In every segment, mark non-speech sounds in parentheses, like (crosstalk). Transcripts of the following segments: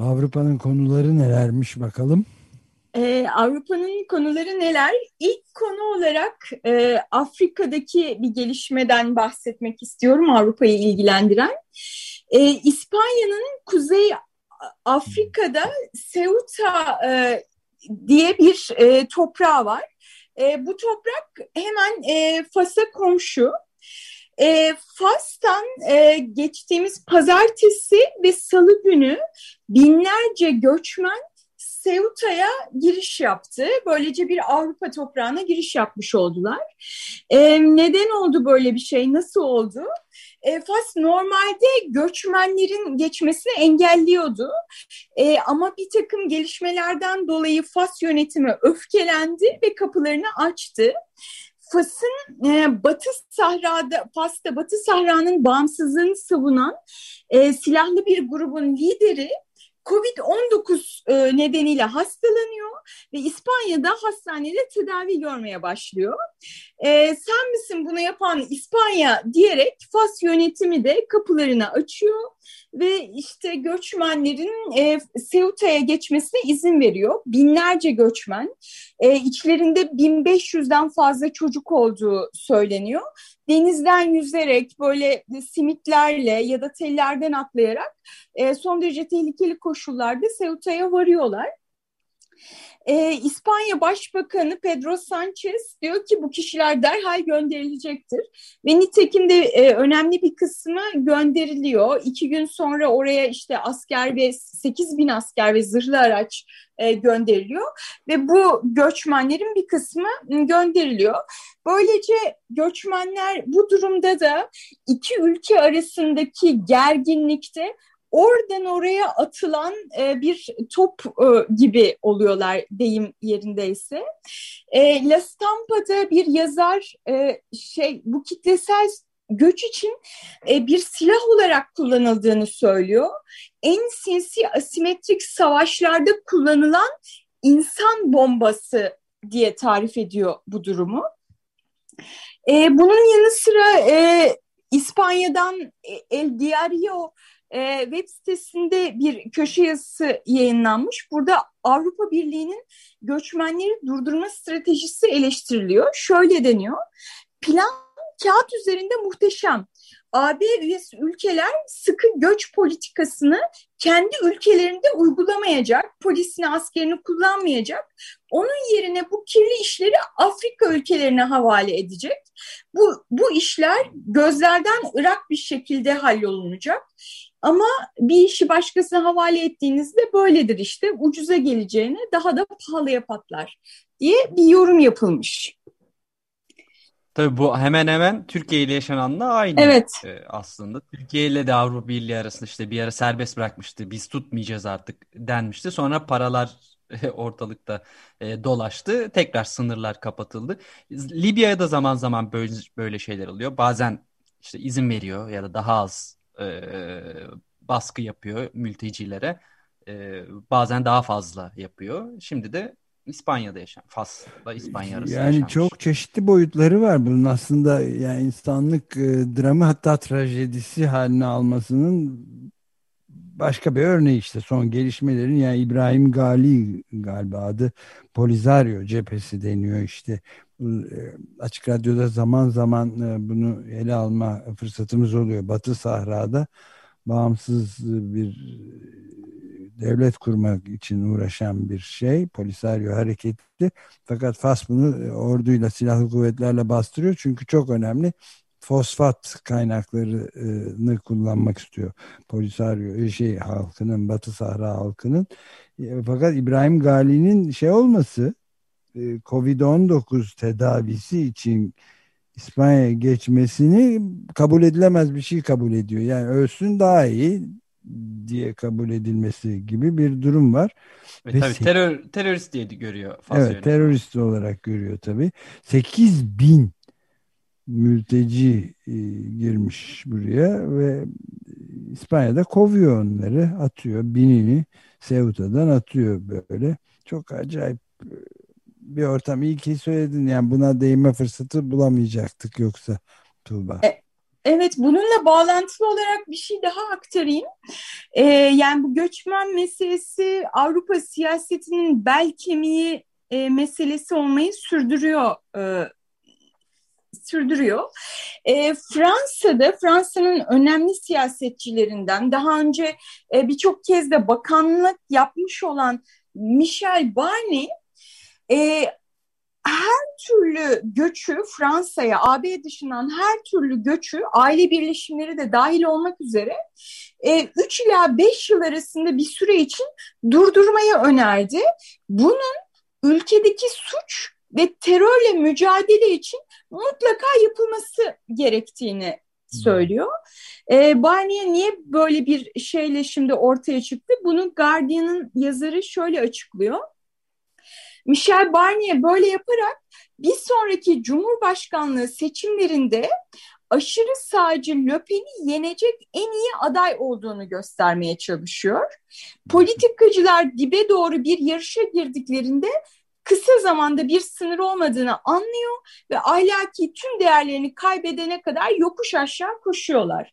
Avrupa'nın konuları nelermiş bakalım? Ee, Avrupa'nın konuları neler? İlk konu olarak e, Afrika'daki bir gelişmeden bahsetmek istiyorum Avrupa'yı ilgilendiren. E, İspanya'nın Kuzey Afrika'da Ceuta e, diye bir e, toprağı var. E, bu toprak hemen e, Fas'a komşu. E, Fas'tan e, geçtiğimiz pazartesi ve salı günü binlerce göçmen Ceuta'ya giriş yaptı. Böylece bir Avrupa toprağına giriş yapmış oldular. E, neden oldu böyle bir şey? Nasıl oldu? E, Fas normalde göçmenlerin geçmesini engelliyordu. E, ama bir takım gelişmelerden dolayı Fas yönetimi öfkelendi ve kapılarını açtı. Fas'ın e, Batı Sahra'da, Fas'ta Batı Sahra'nın bağımsızlığını savunan e, silahlı bir grubun lideri Covid-19 e, nedeniyle hastalanıyor ve İspanya'da hastanede tedavi görmeye başlıyor. E, sen misin bunu yapan İspanya diyerek Fas yönetimi de kapılarını açıyor ve işte göçmenlerin e, Ceuta'ya geçmesine izin veriyor. Binlerce göçmen, e, içlerinde 1500'den fazla çocuk olduğu söyleniyor. Denizden yüzerek böyle simitlerle ya da tellerden atlayarak e, son derece tehlikeli koşullarda Ceuta'ya varıyorlar. E, İspanya Başbakanı Pedro Sanchez diyor ki bu kişiler derhal gönderilecektir. Ve nitekim de e, önemli bir kısmı gönderiliyor. İki gün sonra oraya işte asker ve 8 bin asker ve zırhlı araç e, gönderiliyor. Ve bu göçmenlerin bir kısmı gönderiliyor. Böylece göçmenler bu durumda da iki ülke arasındaki gerginlikte oradan oraya atılan e, bir top e, gibi oluyorlar deyim yerindeyse. E, La Stampa'da bir yazar e, şey bu kitlesel göç için e, bir silah olarak kullanıldığını söylüyor. En sinsi asimetrik savaşlarda kullanılan insan bombası diye tarif ediyor bu durumu. E, bunun yanı sıra e, İspanya'dan e, El Diario e, web sitesinde bir köşe yazısı yayınlanmış. Burada Avrupa Birliği'nin göçmenleri durdurma stratejisi eleştiriliyor. Şöyle deniyor. Plan kağıt üzerinde muhteşem. AB üyesi ülkeler sıkı göç politikasını kendi ülkelerinde uygulamayacak, polisini, askerini kullanmayacak. Onun yerine bu kirli işleri Afrika ülkelerine havale edecek. Bu, bu işler gözlerden ırak bir şekilde hallolunacak. Ama bir işi başkasına havale ettiğinizde böyledir işte ucuza geleceğine daha da pahalıya patlar diye bir yorum yapılmış. Tabii bu hemen hemen Türkiye ile yaşananla aynı evet. e, aslında. Türkiye ile de Avrupa Birliği arasında işte bir ara serbest bırakmıştı. Biz tutmayacağız artık denmişti. Sonra paralar (laughs) ortalıkta e, dolaştı. Tekrar sınırlar kapatıldı. Libya'ya da zaman zaman böyle, böyle şeyler oluyor. Bazen işte izin veriyor ya da daha az e, baskı yapıyor mültecilere. E, bazen daha fazla yapıyor. Şimdi de İspanya'da yaşayan, Fas'la İspanya arasında Yani yaşanmış. çok çeşitli boyutları var bunun aslında yani insanlık e, dramı hatta trajedisi haline almasının başka bir örneği işte son gelişmelerin yani İbrahim Gali galiba adı Polisario cephesi deniyor işte. E, açık radyoda zaman zaman e, bunu ele alma fırsatımız oluyor. Batı Sahra'da bağımsız bir devlet kurmak için uğraşan bir şey Polisario hareketi. Fakat Fas bunu orduyla silahlı kuvvetlerle bastırıyor. Çünkü çok önemli fosfat kaynaklarını kullanmak istiyor. Polisario e, şey halkının, Batı Sahra halkının. E, fakat İbrahim Gali'nin şey olması e, Covid-19 tedavisi için İspanya'ya geçmesini kabul edilemez bir şey kabul ediyor. Yani ölsün daha iyi diye kabul edilmesi gibi bir durum var. Ve, Ve tabii terör, terörist diye görüyor. Fas evet terörist olarak görüyor tabii. 8 bin mülteci e, girmiş buraya ve İspanya'da kovuyor onları atıyor binini Ceuta'dan atıyor böyle çok acayip e, bir ortam iyi ki söyledin yani buna değinme fırsatı bulamayacaktık yoksa Tuğba. E, evet bununla bağlantılı olarak bir şey daha aktarayım. Ee, yani bu göçmen meselesi Avrupa siyasetinin bel kemiği e, meselesi olmayı sürdürüyor e, sürdürüyor. E, Fransa'da Fransa'nın önemli siyasetçilerinden daha önce e, birçok kez de bakanlık yapmış olan Michel Barnier e, her türlü göçü Fransa'ya, AB dışından her türlü göçü, aile birleşimleri de dahil olmak üzere e, 3 ila 5 yıl arasında bir süre için durdurmayı önerdi. Bunun ülkedeki suç ve terörle mücadele için mutlaka yapılması gerektiğini söylüyor. E, Barnier niye böyle bir şeyle şimdi ortaya çıktı? Bunu Guardian'ın yazarı şöyle açıklıyor. Michel Barnier böyle yaparak bir sonraki Cumhurbaşkanlığı seçimlerinde aşırı sağcı Löpen'i yenecek en iyi aday olduğunu göstermeye çalışıyor. Politikacılar dibe doğru bir yarışa girdiklerinde kısa zamanda bir sınır olmadığını anlıyor ve ahlaki tüm değerlerini kaybedene kadar yokuş aşağı koşuyorlar.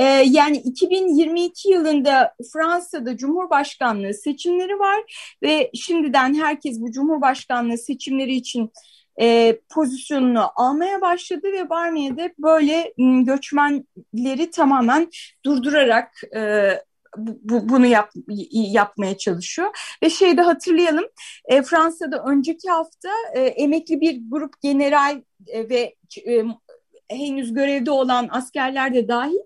Ee, yani 2022 yılında Fransa'da Cumhurbaşkanlığı seçimleri var ve şimdiden herkes bu Cumhurbaşkanlığı seçimleri için e, pozisyonunu almaya başladı ve Barnier böyle göçmenleri tamamen durdurarak e, bu, bunu yap, yapmaya çalışıyor. Ve şeyde hatırlayalım e, Fransa'da önceki hafta e, emekli bir grup general e, ve e, henüz görevde olan askerler de dahil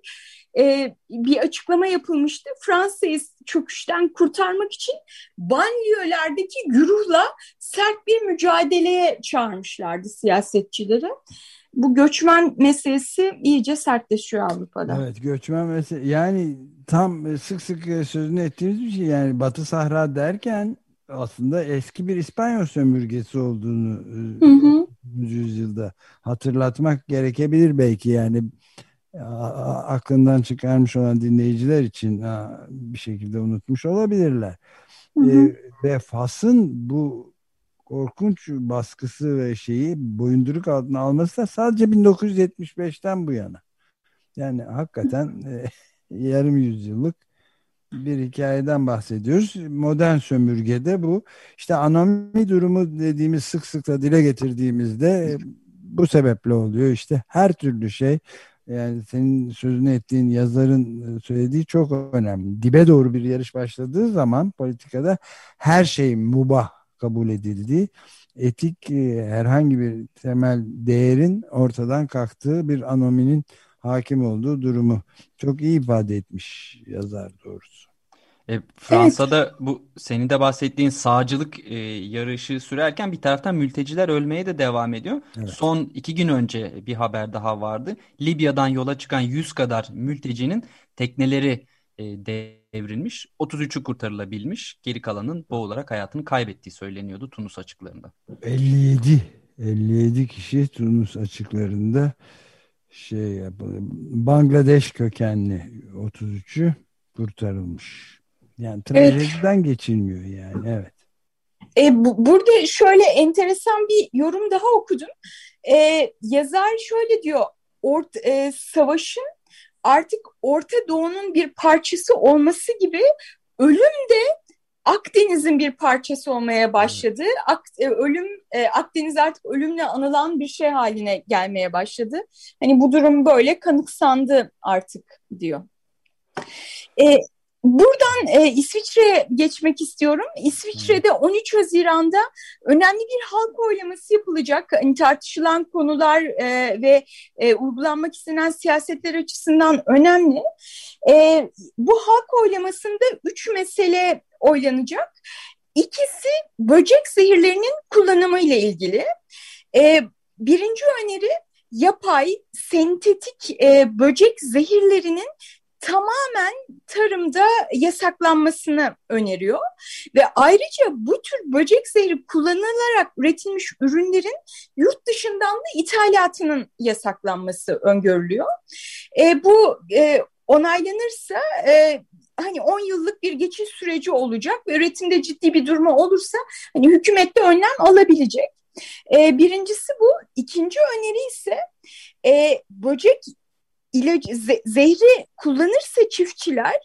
e, bir açıklama yapılmıştı. Fransa'yı çöküşten kurtarmak için banliyölerdeki güruhla sert bir mücadeleye çağırmışlardı siyasetçileri bu göçmen meselesi iyice sertleşiyor Avrupa'da. Evet göçmen meselesi yani tam sık sık sözünü ettiğimiz bir şey yani Batı Sahra derken aslında eski bir İspanyol sömürgesi olduğunu hı hı. yüzyılda hatırlatmak gerekebilir belki yani aklından çıkarmış olan dinleyiciler için bir şekilde unutmuş olabilirler. Hı hı. E, ve Fas'ın bu korkunç baskısı ve şeyi boyunduruk altına alması da sadece 1975'ten bu yana. Yani hakikaten (laughs) e, yarım yüzyıllık bir hikayeden bahsediyoruz. Modern sömürgede bu işte anomi durumu dediğimiz sık sık da dile getirdiğimizde e, bu sebeple oluyor. İşte her türlü şey yani senin sözünü ettiğin yazarın e, söylediği çok önemli. Dibe doğru bir yarış başladığı zaman politikada her şey mubah kabul edildiği, etik e, herhangi bir temel değerin ortadan kalktığı bir anominin hakim olduğu durumu çok iyi ifade etmiş yazar doğrusu. E, Fransa'da evet. bu senin de bahsettiğin sağcılık e, yarışı sürerken bir taraftan mülteciler ölmeye de devam ediyor. Evet. Son iki gün önce bir haber daha vardı. Libya'dan yola çıkan 100 kadar mültecinin tekneleri e, devrilmiş. 33'ü kurtarılabilmiş. Geri kalanın boğularak hayatını kaybettiği söyleniyordu Tunus açıklarında. 57 57 kişi Tunus açıklarında şey Bangladeş kökenli 33'ü kurtarılmış. Yani trajediden evet. geçilmiyor yani evet. E, bu, burada şöyle enteresan bir yorum daha okudum. E, yazar şöyle diyor, ort, e, savaşın artık Orta Doğu'nun bir parçası olması gibi ölüm de Akdeniz'in bir parçası olmaya başladı. Ak, e, ölüm e, Akdeniz artık ölümle anılan bir şey haline gelmeye başladı. Hani bu durum böyle kanıksandı artık diyor. E, Buradan e, İsviçre'ye geçmek istiyorum. İsviçre'de 13 Haziran'da önemli bir halk oylaması yapılacak. Yani tartışılan konular e, ve e, uygulanmak istenen siyasetler açısından önemli. E, bu halk oylamasında üç mesele oylanacak. İkisi böcek zehirlerinin kullanımı ile ilgili. E, birinci öneri yapay, sentetik e, böcek zehirlerinin tamamen tarımda yasaklanmasını öneriyor ve ayrıca bu tür böcek zehri kullanılarak üretilmiş ürünlerin yurt dışından da ithalatının yasaklanması öngörülüyor. E, bu e, onaylanırsa e, hani 10 yıllık bir geçiş süreci olacak ve üretimde ciddi bir durma olursa hani hükümet de önlem alabilecek. E, birincisi bu. İkinci öneri ise e, böcek ilacı zehri kullanırsa çiftçiler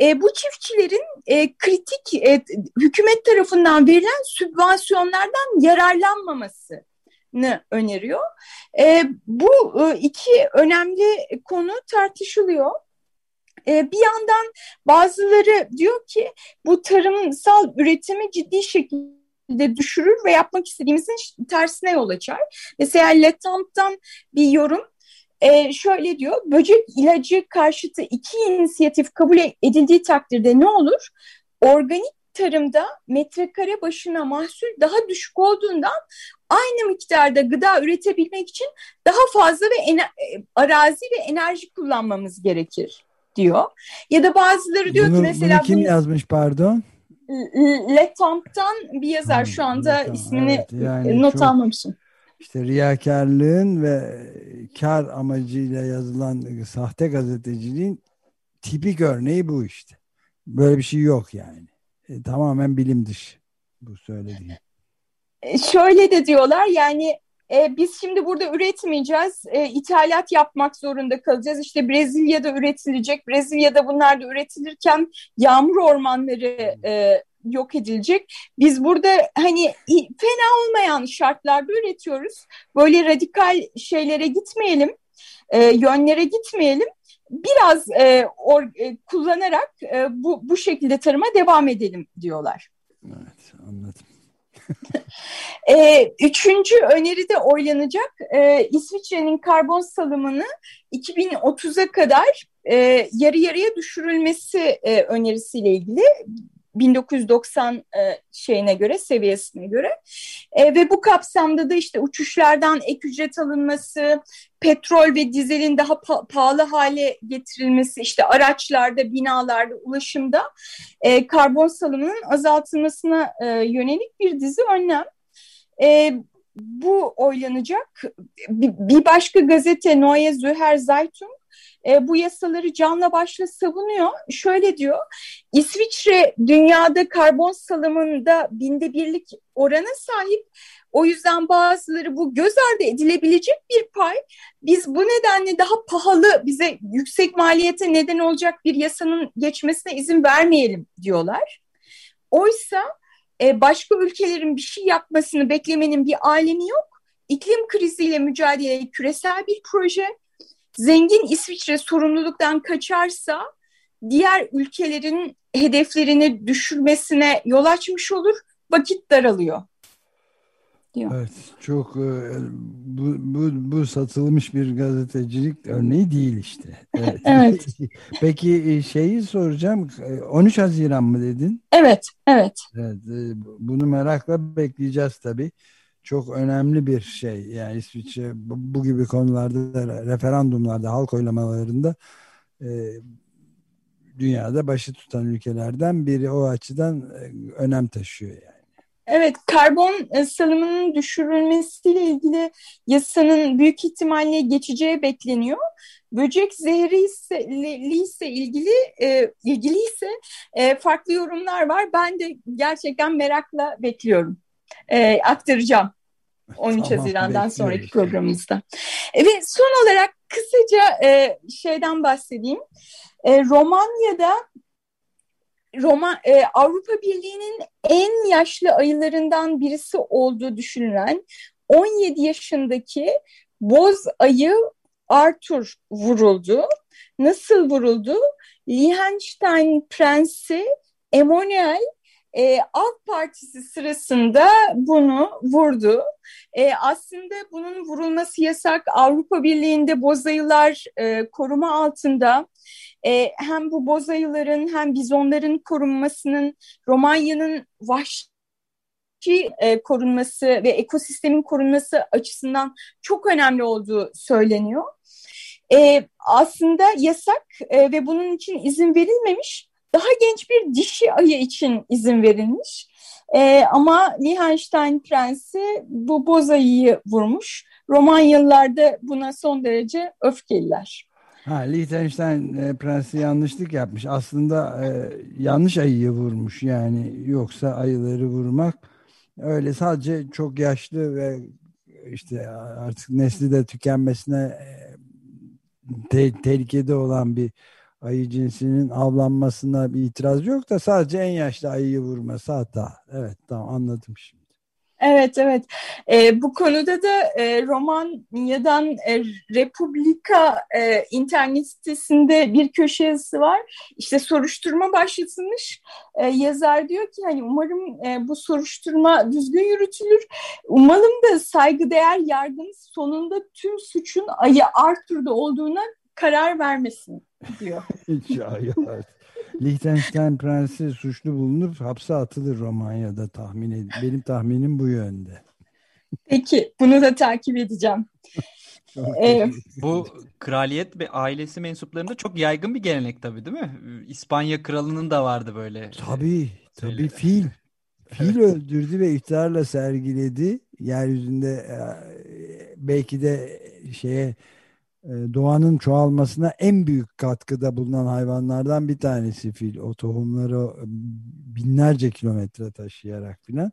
e, bu çiftçilerin e, kritik e, hükümet tarafından verilen sübvansiyonlardan yararlanmamasını öneriyor. E, bu e, iki önemli konu tartışılıyor. E, bir yandan bazıları diyor ki bu tarımsal üretimi ciddi şekilde düşürür ve yapmak istediğimizin tersine yol açar. Mesela Letamp'tan bir yorum e, şöyle diyor, böcek ilacı karşıtı iki inisiyatif kabul edildiği takdirde ne olur? Organik tarımda metrekare başına mahsul daha düşük olduğundan aynı miktarda gıda üretebilmek için daha fazla ve e, arazi ve enerji kullanmamız gerekir diyor. Ya da bazıları diyor bunu, ki mesela... Bunu kim bunu, yazmış pardon? Letamp'tan bir yazar şu anda Letamp, ismini evet, yani not çok... almamışım işte riyakarlığın ve kar amacıyla yazılan sahte gazeteciliğin tipik örneği bu işte. Böyle bir şey yok yani. E, tamamen bilim dışı bu söylediğim. E, şöyle de diyorlar yani e, biz şimdi burada üretmeyeceğiz, e, ithalat yapmak zorunda kalacağız. İşte Brezilya'da üretilecek, Brezilya'da bunlar da üretilirken yağmur ormanları e, yok edilecek. Biz burada hani fena olmayan şartlarda üretiyoruz. Böyle radikal şeylere gitmeyelim, e, yönlere gitmeyelim. Biraz e, or, e, kullanarak e, bu, bu şekilde tarıma devam edelim diyorlar. Evet anladım. (laughs) e, üçüncü öneri de oylanacak. E, İsviçre'nin karbon salımını 2030'a kadar e, yarı yarıya düşürülmesi e, önerisiyle ilgili 1990 e, şeyine göre seviyesine göre e, ve bu kapsamda da işte uçuşlardan ek ücret alınması, petrol ve dizelin daha pa pahalı hale getirilmesi, işte araçlarda, binalarda, ulaşımda e, karbon salımının azaltılmasına e, yönelik bir dizi önlem. E, bu oylanacak. Bir, başka gazete Neue Züher Zeitung e, bu yasaları canla başla savunuyor. Şöyle diyor, İsviçre dünyada karbon salımında binde birlik orana sahip. O yüzden bazıları bu göz ardı edilebilecek bir pay. Biz bu nedenle daha pahalı, bize yüksek maliyete neden olacak bir yasanın geçmesine izin vermeyelim diyorlar. Oysa e, başka ülkelerin bir şey yapmasını beklemenin bir alemi yok. İklim kriziyle mücadele küresel bir proje zengin İsviçre sorumluluktan kaçarsa diğer ülkelerin hedeflerini düşürmesine yol açmış olur, vakit daralıyor. Diyor. Evet, çok e, bu, bu, bu satılmış bir gazetecilik örneği değil işte. Evet. (laughs) evet. (laughs) Peki e, şeyi soracağım. 13 e, Haziran mı dedin? Evet, evet. Evet, bunu merakla bekleyeceğiz tabii çok önemli bir şey. Yani İsviçre bu, bu gibi konularda referandumlarda, halk oylamalarında e, dünyada başı tutan ülkelerden biri o açıdan e, önem taşıyor yani. Evet, karbon e, salımının düşürülmesiyle ilgili yasanın büyük ihtimalle geçeceği bekleniyor. Böcek zehri ise, ise ilgili e, ilgiliyse e, farklı yorumlar var. Ben de gerçekten merakla bekliyorum e, aktaracağım. 13 tamam, Haziran'dan sonraki programımızda. E, ve son olarak kısaca e, şeyden bahsedeyim. E, Romanya'da Roma, e, Avrupa Birliği'nin en yaşlı ayılarından birisi olduğu düşünülen 17 yaşındaki boz ayı Arthur vuruldu. Nasıl vuruldu? Liechtenstein Prensi Emanuel e, Alt Partisi sırasında bunu vurdu. E, aslında bunun vurulması yasak. Avrupa Birliği'nde bozayılar e, koruma altında. E, hem bu bozayıların hem bizonların korunmasının Romanya'nın vahşi e, korunması ve ekosistemin korunması açısından çok önemli olduğu söyleniyor. E, aslında yasak e, ve bunun için izin verilmemiş daha genç bir dişi ayı için izin verilmiş. E, ama Liechtenstein prensi bu boz ayıyı vurmuş. Romanyalılar buna son derece öfkeliler. Ha, Liechtenstein e, prensi yanlışlık yapmış. Aslında e, yanlış ayıyı vurmuş yani. Yoksa ayıları vurmak öyle sadece çok yaşlı ve işte artık nesli de tükenmesine e, te tehlikede olan bir ayı cinsinin avlanmasına bir itiraz yok da sadece en yaşlı ayıyı vurması hata. Evet tamam anladım şimdi. Evet evet e, bu konuda da e, Romanya'dan e, Republika e, internet sitesinde bir köşe yazısı var. İşte soruşturma başlatılmış. E, yazar diyor ki hani umarım e, bu soruşturma düzgün yürütülür. Umalım da saygıdeğer yargın sonunda tüm suçun ayı Arthur'da olduğuna karar vermesin diyor. (laughs) Hiç Liechtenstein prensi suçlu bulunur, hapse atılır Romanya'da tahmin ed Benim tahminim bu yönde. Peki, bunu da takip edeceğim. ee, bu kraliyet ve ailesi mensuplarında çok yaygın bir gelenek tabii değil mi? İspanya kralının da vardı böyle. Tabii, tabii fil. Fil öldürdü ve iftarla sergiledi. Yeryüzünde e, belki de şeye doğanın çoğalmasına en büyük katkıda bulunan hayvanlardan bir tanesi fil. O tohumları binlerce kilometre taşıyarak filan.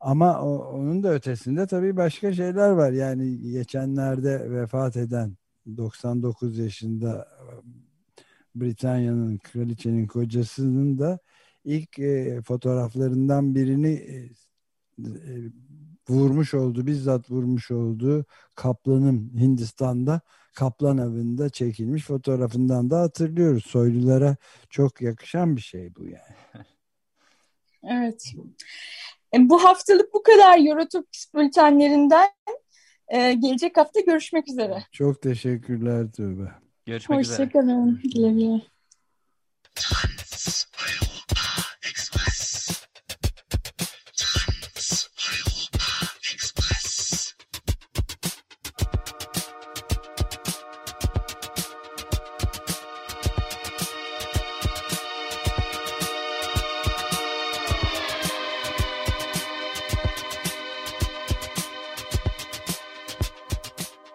Ama o, onun da ötesinde tabii başka şeyler var. Yani geçenlerde vefat eden 99 yaşında Britanya'nın kraliçenin kocasının da ilk e, fotoğraflarından birini e, e, vurmuş oldu, bizzat vurmuş olduğu kaplanın Hindistan'da Kaplan avında çekilmiş fotoğrafından da hatırlıyoruz. Soylulara çok yakışan bir şey bu yani. (laughs) evet. E, bu haftalık bu kadar Eurotopics bültenlerinden. Ee, gelecek hafta görüşmek üzere. Çok teşekkürler Tuğba. Görüşmek Hoşçakalın. üzere. Hoşçakalın. Güle güle.